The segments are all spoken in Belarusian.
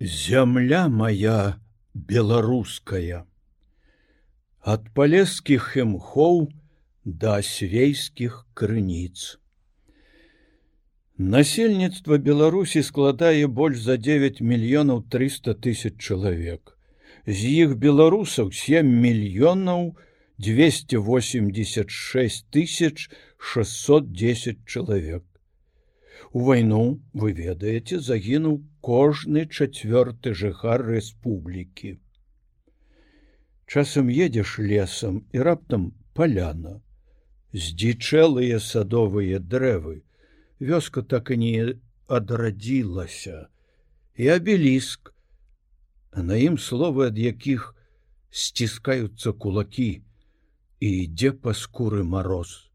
Зямля моя беларуская. Ад палескіх хемхоў да свейскіх крыніц. Насельніцтва Беларусі складае больш за 9 мільёнаў 300 тысяч чалавек. З іх беларусаў 7 мільёнаў 286 тысяч 610 чалавек. У вайну, вы ведаеце, загінуў кожны чацвёрты жыхар рэспублікі. Часам едзеш лесам і раптам паляна. Здзічэлыя садовыя дрэвы. Вёска так і не адрадзілася. І абеліск, а на ім словы, ад якіх сціскаюцца кулакі і ідзе па скуры мороз.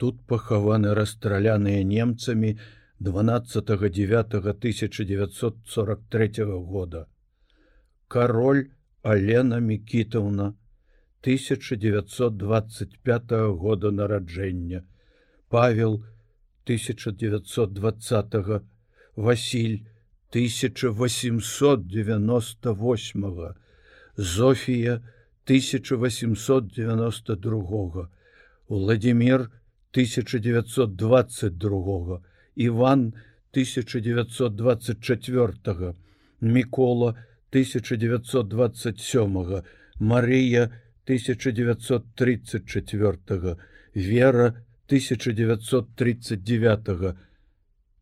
Тут пахаваны расстраляныя немцамі 12-9-1943 года. Кароль Алена Мікітаўна 1925 года нараджэння. Павел 1920 Васіль 1898 Зофія 1892 Владимир 1922 Іван 1924 Мікола 1927 Марыя 1934 Вера 1939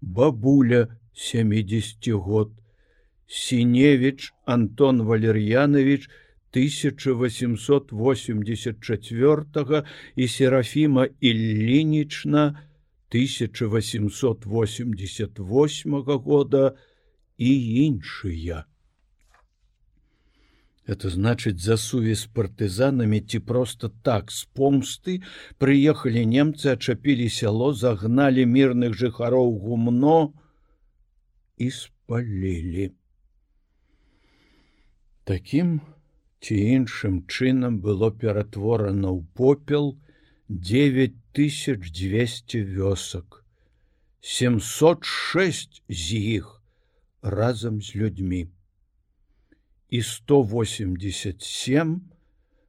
бабуля 70 год Сіневич Антон Валерьянович 1884 і Серафіма Іллінічна 1888 года і іншыя. Это значыць за сувязь з партызанамі ці просто так з помсты прыехалі немцы, ачапілі сяло, загналі мірных жыхароў гумно і спалілі. Такім ці іншым чынам было ператворана ў попел 9200 вёсак. 706 з іх разам з людзьмі. І 187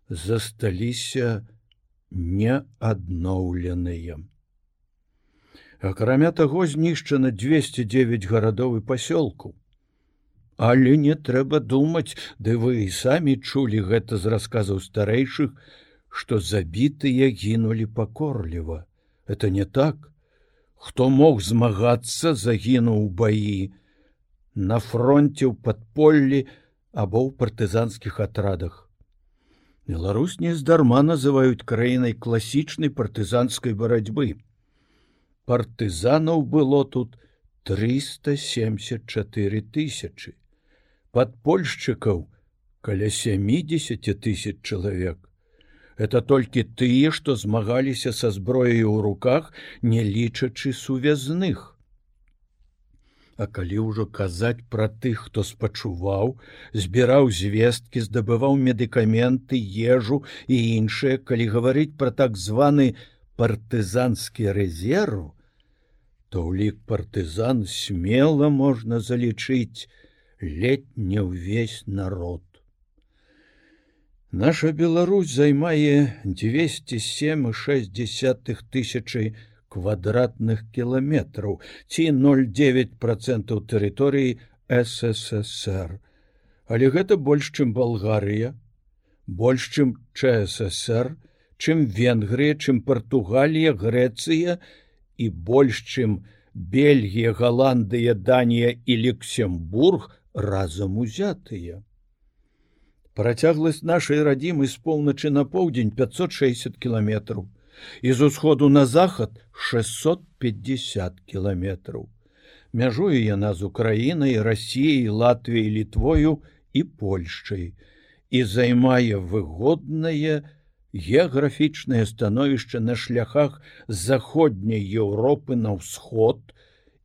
засталіся неадноўленыя. Акрамя таго знішчана 209 гарадоў і пасёлкаў Але не трэба думаць, ды вы і самі чулі гэта з расказаў старэйшых, што забітыя гінулі пакорліва. Это не так. Хто мог змагацца, загінуў баі на фронте ў падполлі або ў партызанскіх атрадах. Беларусь нездарма называюць краінай класічнай партызанскай барацьбы. Партызанаў было тут 374 тысячи подпольшчыкаў каля 70 тысяч чалавек. Это толькі тыя, што змагаліся са зброяй у руках, не лічачы сувязных. А калі ўжо казаць пра тых, хто спачуваў, збіраў звесткі, здабываў медыкаменты, ежу і іншае, калі гаварыць пра так званы партызанскі рэзерв, то ў лік партызан смела можна залічыць, ледь не ўвесь народ. Наша Беларусь займае 207,6 тысячи квадратных кіламетраў ці 0,9 процентаў тэрыторыі ССР. Але гэта больш, чым Балгарыя, больш, чым ЧСР, чым Венгрыя, чым Партугалія, Грэцыя і больш, чым Бельгія, Галандыя, Данія і Люксембург, разам узятыя. Працягласць нашай радзімы з поўначы на поўдзень 560 кіламетраў і з усходу на захад 650 кіламетраў. Мяжуе яна з Украінай, рассіяй, Латвіяй, літвою і Польшчай і займае выгоднае геаграфічнае становішча на шляхах заходняй Еўропы на ўсход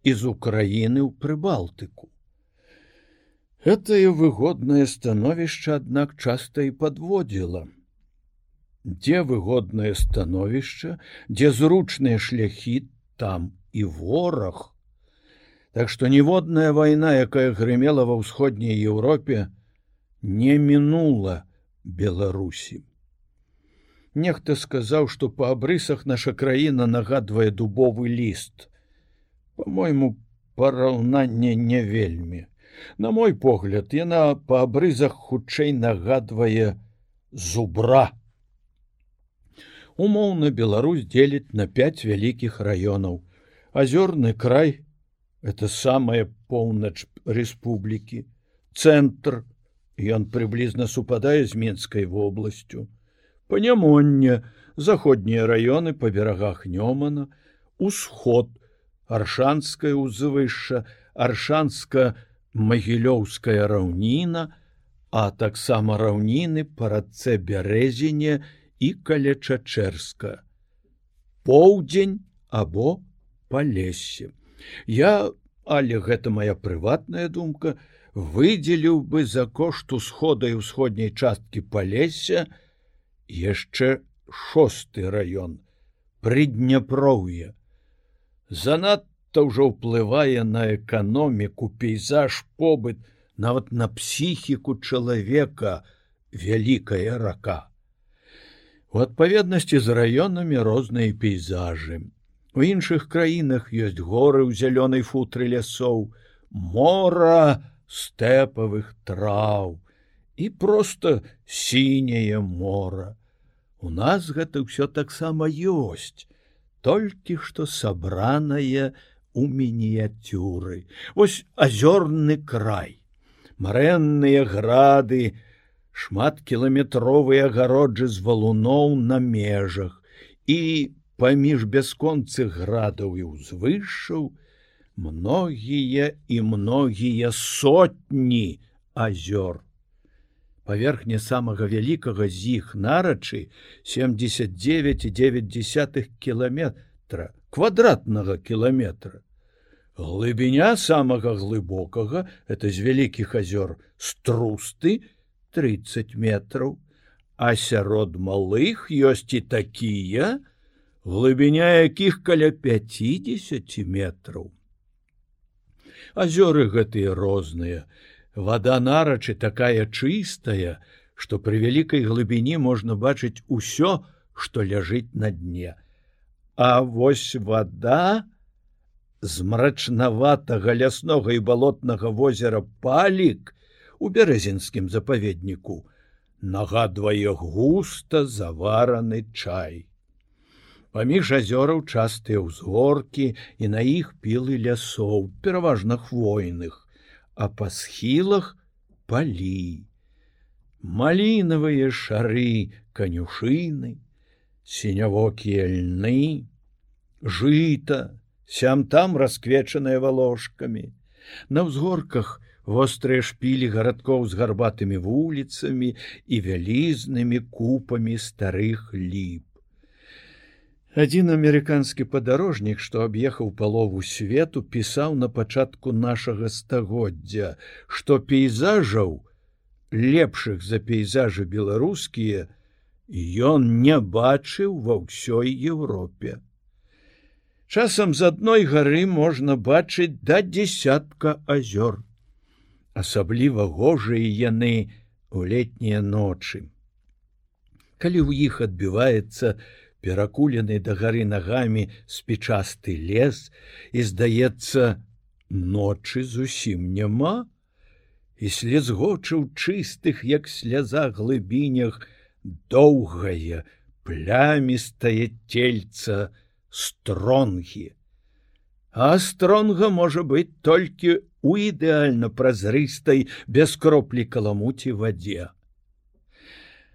і з Украіны ў Прыбалтыку. Гэтае выгоднае становішча, аднак часта і падводзіла. Дзе выгоднае становішча, дзе зручныя шляхі там і вораг. Так што ніводная вайна, якая грымела ва ўсходняй Еўропе, не мінула Беларусі. Нехта сказаў, што па абрысах наша краіна нагадвае дубовы ліст. По-мойму, параўнанне не вельмі. На мой погляд, яна па абрызах хутчэй нагадвае зубра. Умоўна Беларусь дзеліць на пяць вялікіх раёнаў. Азёрны край это самая поўнач рэспублікі, цэнтр, ён прыблізна супадае з менскай вобласцю, панямоння, заходнія раёны па берагах Нёмана, усход, аршанскае ўзвышша, аршанска-магілёўская раўніна, а таксама раўніны па радцэ бярэзіне і каля чачэрска. Поўдзень або палесе. Я, але гэта моя прыватная думка, выдзеліў бы за кошт усхода і ўсходняй часткі палеся яшчэ шосты раён прыдняпроўе. Занадта ўжо ўплывае на эканоміку, пейзаж, побыт, нават на псіхіку чалавека вялікая рака. У адпаведнасці з раёнамі розныя пейзажы. У іншых краінах ёсць горы ў зялёнай футры лясоў, мора стэпавых траў і проста сіняе мора. У нас гэта ўсё таксама ёсць, толькі што сабранае у мініяцюры. Вось азёрны край марэнныя грады, шматкіламетровыя агароджы з валуноў на межах і паміж бясконцых градаў і ўзвышшаў многія і многія сотні азёр. Паверхня самага вялікага з іх нарачы 79,9 кіламетра квадратнага кіламетра глыбіня самага глыбокага это з вялікіх азёр струсты 30 метров. А сярод малых ёсць і такія глыбіня якіх каля 50 метров. Азёры гэтыя розныя. Вода нарачы такая чыстая что при вялікай глыбіні можна бачыць усё что ляжыць на дне а вось вода з мрачнаватага ляснога і балотнага возера палік у бярэзінскім запаведніку нагадвае густа завараны чай. Паміж азёраў частыя ўзгоркі і на іх пілы лясоў, пераважна хвойных, а па схілах палі. Малінавыя шары канюшыны, сінявокія льны, жыта, сям там расквечаныя валожкамі. На ўзгорках вострыя шпілі гарадкоў з гарбатымі вуліцамі і вялізнымі купамі старых ліп. Адзін амерыканскі падарожнік, што аб'ехаў палову свету, пісаў на пачатку нашага стагоддзя, што пейзажаў, лепшых за пейзажы беларускія, ён не бачыў ва ўсёй Еўропе. Часам з адной гары можна бачыць да десятка азёр. Асабліва гожыя яны у летнія ночы. Калі ў іх адбіваецца перакулены да гары нагамі спічасты лес і здаецца, ночы зусім няма, і слезгочыў чыстых, як сляза глыбінях, доўгае, плямістае тельца, стронгі. А стронга можа быць толькі ў ідэальна празрыстай без кроплі каламуці вадзе.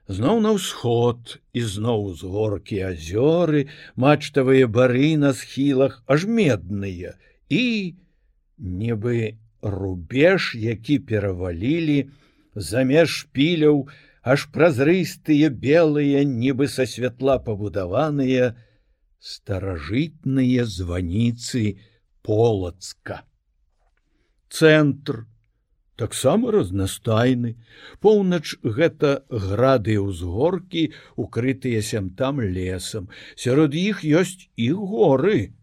Зноў на ўсход і зноў з горкі азёры, мачтавыя бары на схілах аж медныя і нібы рубеж, які перавалілі, замеж шпіляў, аж празрыстыя белыя, нібы са святла пабудаваныя, старажытныя званіцы полацка. Цэнтр таксама разнастайны. Поўнач гэта грады ўзгоркі, укрытыя сям там лесам. Сярод іх ёсць і горы.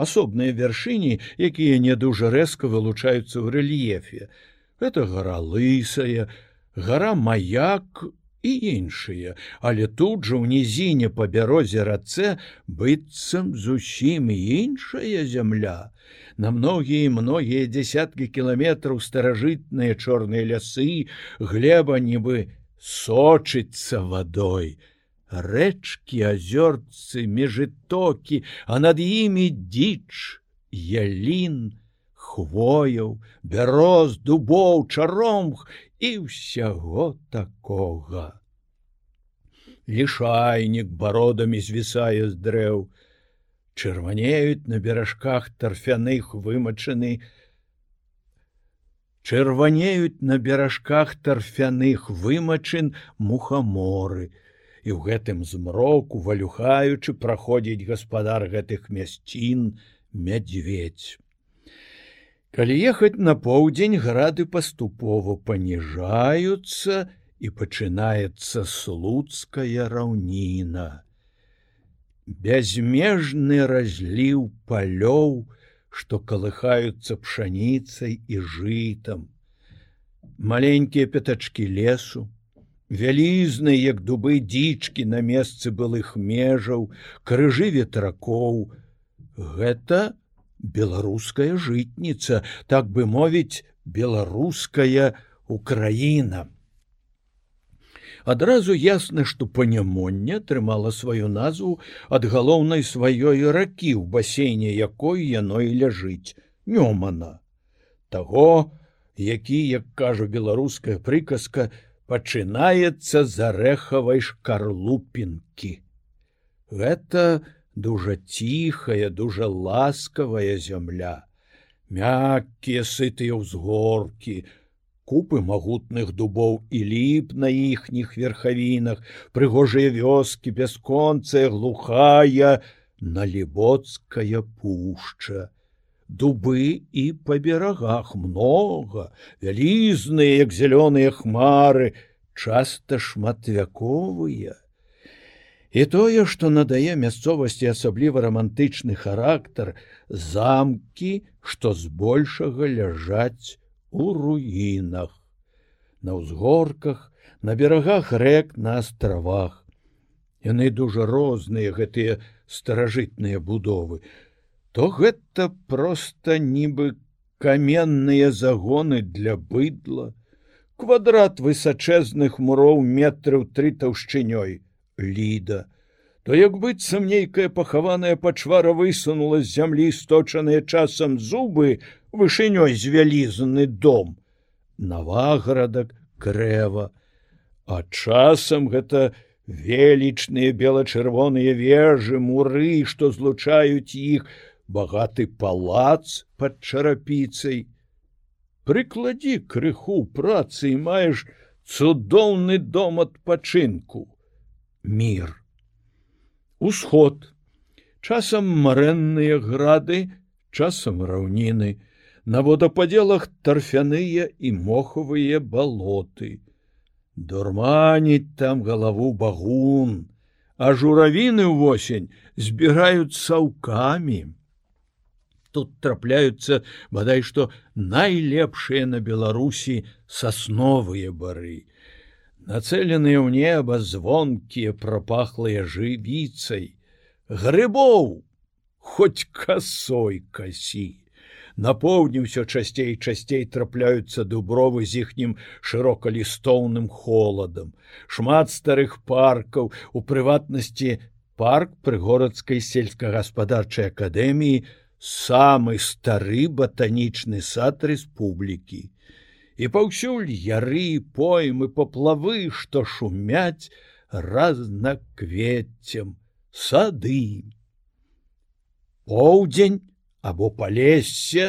асобныя вяршыні, якія не дужа рэзка вылучаюцца ў рэльефе. Это гора лысая, гора маяк і іншыя, але тут жа ў нізіне па бярозе рацэ быццам зусім іншая зямля. На многія многія дзясяткі кіламетраў старажытныя чорныя лясы, глеба нібы сочыцца вадой рэчкі азёрцы межытокі а над імі дзіч ялін хвояў бяроз дубоў чаромх і ўсяго такога. Лішайнік бародамі звісае з дрэў. Чырванеюць на беражках тарфяных вымачаны. Чырванеюць на беражках тарфяных вымачын мухаморы. І ў гэтым змроку валюхаючы праходзіць гаспадар гэтых мясцін мядзведь. Калі ехаць на поўдзень грады паступова паніжаюцца і пачынаецца слуцкая раўніна. Бязмежны разліў палёў, што калыхаюцца пшаніцай і жытам. Маленькія пятачкі лесу, вялізныя як дубы дзічкі на месцы былых межаў крыжы ветракоў гэта беларуская жытніца так бы мовіць беларуская украіна адразу ясна што панямонне атрымала сваю назву ад галоўнай сваёй ракі ў басейне якой яно і ляжыць нёмана таго які як кажа беларуская прыказка пачынаецца з арэхавай шкарлупінкі. Гэта дужа ціхая, дужа ласкавая зямля, мяккія сытыя ўзгоркі, купы магутных дубоў і ліп на іхніх верхавінах, прыгожыя вёскі, бясконцая, глухая, налібоцкая пушча. Дубы і па берагах много вялізныя як зялёныя хмары часта шматвяковыя і тое што надае мясцовасці асабліва романтычны характар замкі што збольшага ляжаць у руінах на ўзгорках на берагах рэк на астравах. Яны дужа розныя гэтыя старажытныя будовы. То гэта проста нібы каменныя загоны для быдла, квадрат высачэзных муроў метраў тры таўшчынёй ліда, то як быццам нейкая пахаваная пачвара высунула з зямлі сточаныя часам зубы вышынёй з вялізны дом, наваградак крэва, а часам гэта велічныя бела-чырвоныя вежы муры, што злучаюць іх, багаты палац под чарапіцай. Прыкладі крыху працы і маеш цудоўны дом адпачынку мир усход. Часам марэнныя грады часам раўніны. На водападзелах тарфяныя і мохавыя балоты. Дурманіць там галаву багун а журавіны ўвосень збіраюць саўкамі. Тут трапляюцца бадай што найлепшыя на беларусі сасновыя бары нацэленыя ў неба звонкія прапахлыя жывіцай грыбоў хоць касой касі на поўдні ўсё часцей часцей трапляюцца дубровы з іхнім шырокалістоўным холадам шмат старых паркаў у прыватнасці парк прыгородскай сельскагаспадарчай акадэміі самы стары батанічны сад рэспублікі і паўсюль яры поймы паплавы што шумяць разнаквеццем сады. Поўдзень або палессе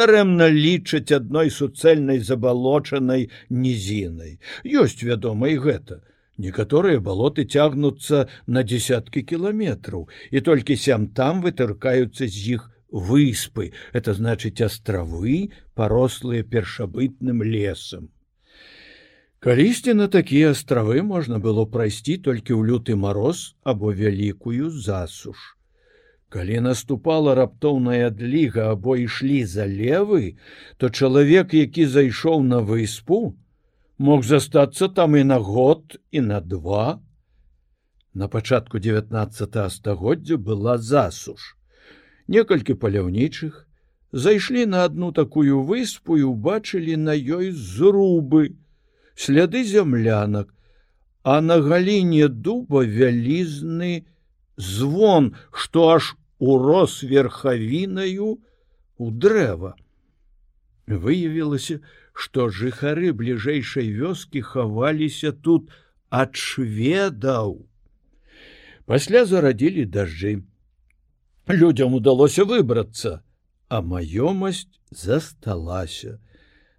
дарэмна лічаць адной суцэльнай забалочанай нізінай. Ёсць вядома і гэта. Некаторыя балоты цягнуцца на десяткі кіламетраў і толькі сям там вытыркаюцца з іх выспы, это значыць астравы, парослыя першабытным лесам. Калісьці на такія астравы можна было прайсці толькі ў люты мароз або вялікую засуш. Калі наступала раптоўная адліга або ішлі за левы, то чалавек, які зайшоў на выспу, мог застацца там і на год і на два. На пачатку 19 стагоддзя была засуш. Некалькі паляўнічых зайшлі на одну такую выспу і убачылі на ёй зрубы, сляды зямлянак, а на галіне дуба вялізны звон, што аж урос верхавінаю у дрэва. Выявілася, што жыхары бліжэйшай вёскі хаваліся тут ад шведаў. Пасля зарадзілі дажджы. Людзям удалося выбрацца, а маёмасць засталася.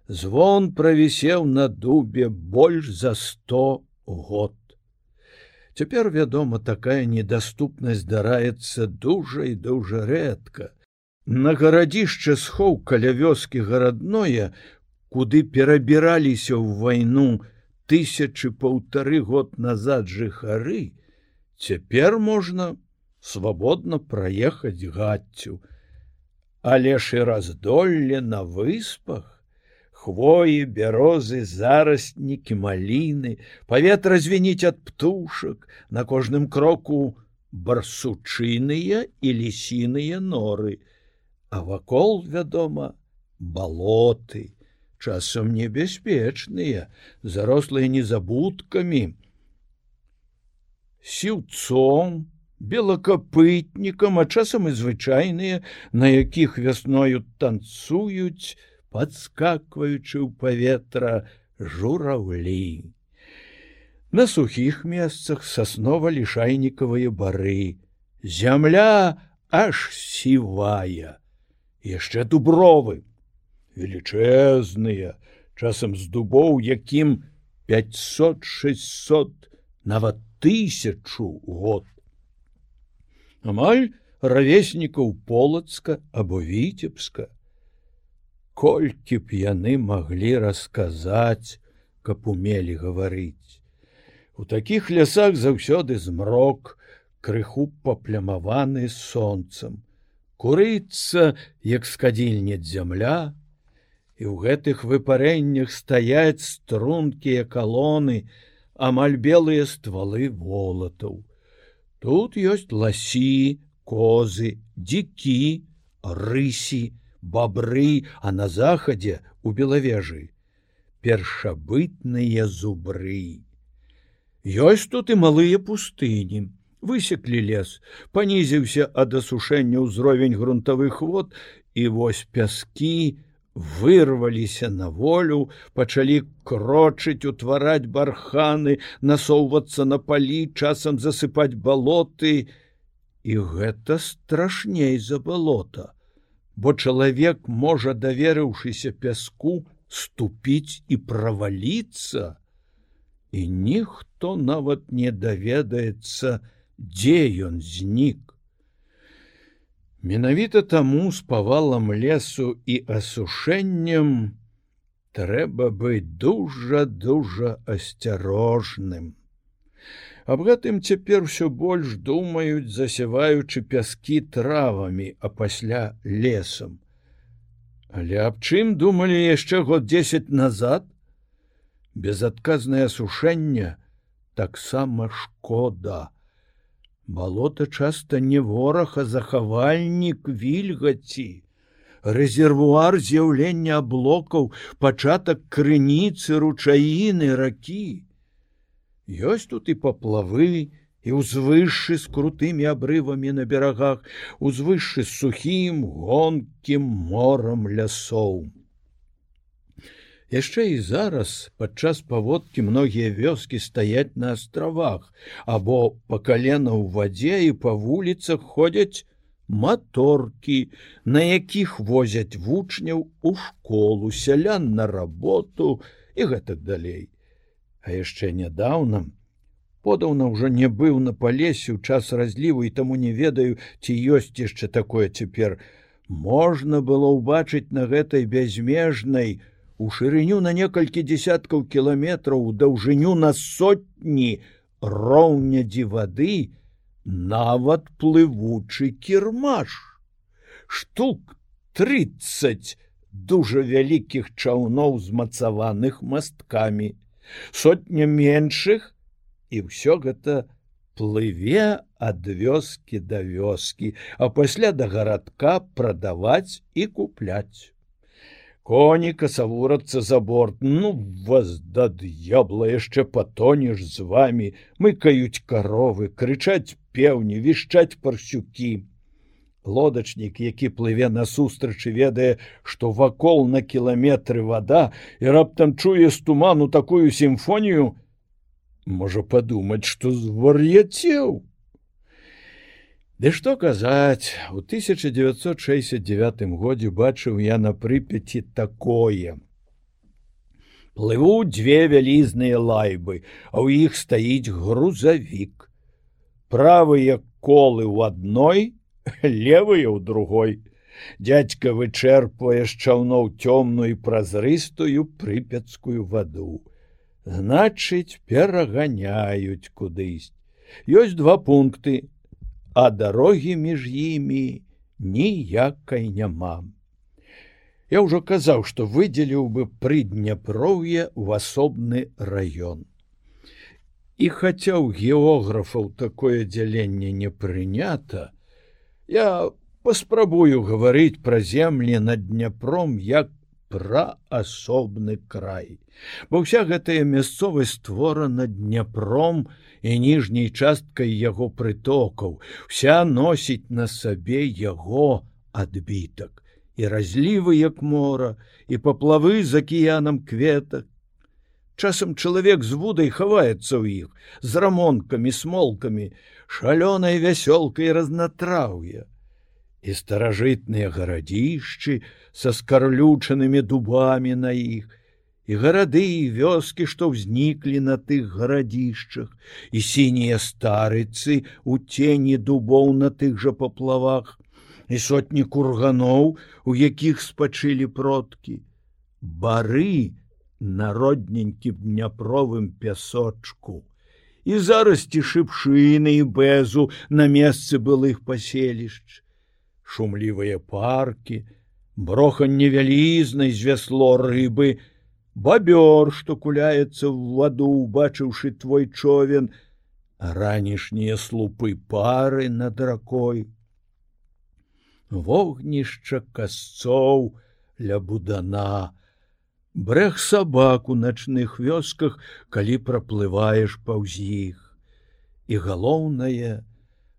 Звон правісеў на дубе больш за сто год. Цяпер, вядома, такая недаступнасць здараецца дужа і дужа рэдка. На гарадзішча схоў каля вёскі гарадное, куды перабіраліся ў вайну тысячы паўтары год назад жыхары, цяпер можна свабодна праехаць гадцю, але ж і раздолле на выспах, хвоі, бярозы, зараснікі, маліны, паветра звініць ад птушак, на кожным кроку барсучыныя і лісіныя норы, а вакол, вядома, балоты, часам небяспечныя, зарослыя незабудкамі, сіўцом, белакапытнікам, а часам і звычайныя, на якіх вясною танцуюць, подскакваючы ў паветра жураўлі. На сухіх месцах соснова лішайнікавыя бары, Зямля аж сівая, яшчэ дубровы, велічэзныя, часам з дубоў, якім 500-600 нават тысячу год амаль равеснікаў полацка або віцебска. Колькі б яны маглі расказаць каб умелі гаварыць. У такіх лясах заўсёды змрок крыху паплямаваны сонцам. Курыцца як скадзільнет зямля і ў гэтых выпарэннях стаяць стрункія калоны амаль белыя ствалы волатаў Тут ёсць ласі, козы, дзікі, рысі, бабры, а на захадзе у белавежы першабытныя зубры. Ёсць тут і малыя пустыні. Высеклі лес, панізіўся ад асушэння ўзровень грунтавых вод і вось пяскі, вырваліся на волю, пачалі крочыць, утвараць барханы, насоўвацца на палі, часам засыпаць балоты. І гэта страшней за балота, бо чалавек можа, даверыўшыся пяску, ступіць і праваліцца. І ніхто нават не даведаецца, дзе ён знік. Менавіта таму з павалам лесу і асушэннем трэба быць дужа-дужа асцярожным. Аб гэтым цяпер усё больш думаюць, засяваючы пяскі травамі, а пасля лесам. Але аб чым думалі яшчэ год 10 назад? Безадказнае асушэнне таксама шкода балота часта не вораг а захавальнік вільгаці. Рэзервуар з'яўлення аблокаў пачатак крыніцы ручаіны ракі. Ёсць тут і паплавы і ўзвышшы з крутымі абрывамі на берагах узвышшы з сухім гонкім морам лясоў яшчэ і зараз падчас паводкі многія вёскі стаяць на астравах або па калена ў вадзе і па вуліцах ходзяць маторкі на якіх возяць вучняў у школу сялян на работу і гэтак далей. А яшчэ нядаўна подаўна ўжо не быў на палесе ў час разліву і таму не ведаю ці ёсць яшчэ такое цяпер. Можна было ўбачыць на гэтай бязмежнай у шырыню на некалькі десяткаў кіламетраў у даўжыню на сотні роўнядзі вады нават плывучы кірмаш. Штук 30 дужа вялікіх чаўноў змацаваных масткамі, сотня меншых і ўсё гэта плыве ад вёскі да вёскі, а пасля да гарадка прадаваць і купляць. Коні касавурацца за борт, ну вас да д'ябла яшчэ патонеш з вами, мыкаюць каровы, крычаць пеўні, вішчаць парсюкі. Лодачнік, які плыве насустрачы, ведае, што вакол на кіламетры вада і раптам чуе з туману такую сімфонію, можа падумаць, што звар'яцеў. Ды што казаць, у 1969 годзе бачыў я на прыпяці такое. Плыву дзве вялізныя лайбы, а ў іх стаіць грузавік. Правыя колы ў адной, левыя ў другой. Дядька вычэрпвае з чаўноў цёмную празрыстую прыпяцкую ваду. Значыць, пераганяюць кудысь. Ёсць два пункты а дарогі між імі ніякай няма. Я ўжо казаў, што выдзеліў бы прыдняпроўе ў асобны раён. І хаця ў географаў такое дзяленне не прынята, я паспрабую гаварыць пра землі над дняпром як пра асобны край. Бо ўся гэтая мясцовасць створана дняпром, і ніжняй часткай яго прытокаў, вся носіць на сабе яго адбітак і разлівы як мора і паплавы з акіянам кветак. Часам чалавек з вудай хаваецца ў іх з рамонкамі смолкамі, шалёнай вясёлкай разнатраўя. І старажытныя гарадзішчы са скарлючанымі дубамі на іх, і гарады і вёскі, што ўзніклі на тых гарадзішчах, і сінія старыцы у цені дубоў на тых жа паплавах, і сотні курганоў, у якіх спачылі продкі, бары народненькім дняпровым пясочку. І зарасці шыпшыны і бэзу на месцы былых паселішч, шумлівыя паркі, броханне вялізнай з вясло рыбы, бабёр, што куляецца в ваду, убачыўшы твой човен, ранішнія слупы пары над ракой. Вогнішча касцоў ля будана, Брэх сабак у начных вёсках, калі праплываеш паўз іх. І галоўнае,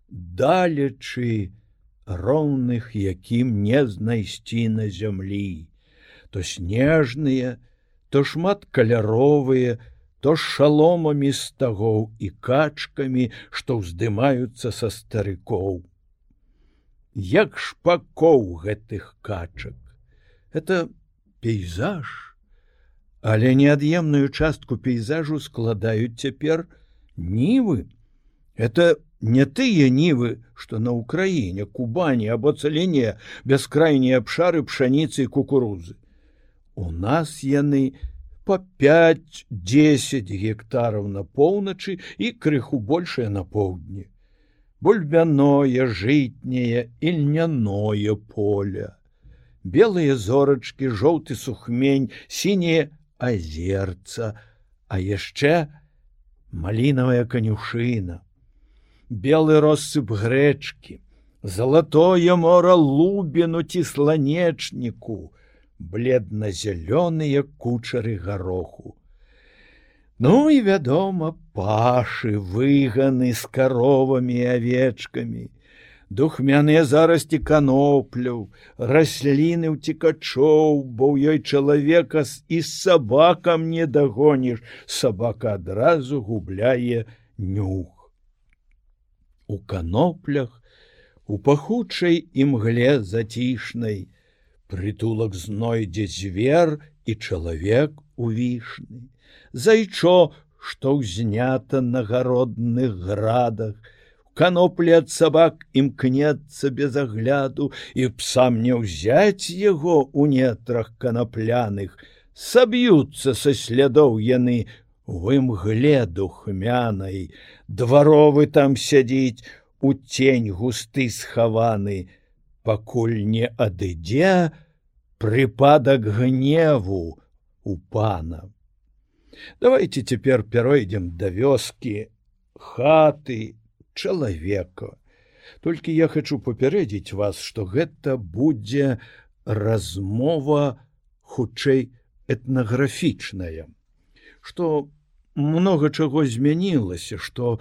далечы роўных, якім не знайсці на зямлі, то снежныя, то шмат каляровыя, то шаломамі стагоў і качкамі, што ўздымаюцца са старыкоў. Як шпакоў гэтых качак. Это пейзаж, але неад'емную частку пейзажу складаюць цяпер нівы. Это не тыя нівы, што на ўкраіне, кубані або цалене бяскрайнія абшары пшаніцы і кукурузы. У нас яны по 5-10 гектараў на поўначы і крыху большае на поўдні. Бульбяное, жытняе і льняное поле. Белыя зорачкі, жоўты сухмень, сінее азерца, а яшчэ малінавая канюшына. Белы россып грэчкі, Залатое мора лубіну ці сланечніку, бледна-зялёныя кучары гароху. Ну і вядома, пашы выганы з каровамі і авечкамі, духмяныя зарасці канопляў, расліны ўцікачоў, бо ў ёй чалавека і сабакам не дагоніш, сабака адразу губляе нюх. У каноплях, у пахучай імгле зацішнай, прытулак знойдзе звер і чалавек у вішны зайчо што ўзнята на гародных градах? Каноплі ад сабак імкнецца без агляду і псам не ўзяць яго у нетрах канапляных. Саб'юцца са слядоў яны в імгле духмянай дваровы там сядзіць у тень густы схаваны, пакуль не адыдзе прыпадак гневу у пана. Давайте цяпер пяройдзем да вёскі, хаты, чалавека. Толькі я хочу папярэдзіць вас, што гэта будзе размова хутчэй этнаграфічная, што много чаго змянілася, што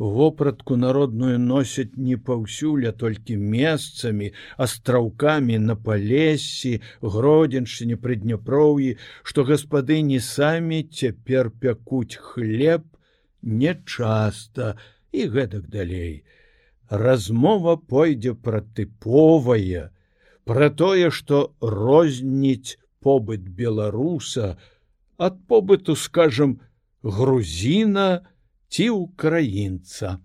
вопратку народную носяць не паўсюль, а толькі месцамі, астраўкамі на палесе, гродзеншчыне прыдняпроўі, што гаспадыні самі цяпер пякуць хлеб нечаста і гэтак далей. Размова пойдзе пра тыповае, пра тое, што розніць побыт беларуса ад побыту, скажем, грузіна, ці ўкраінца.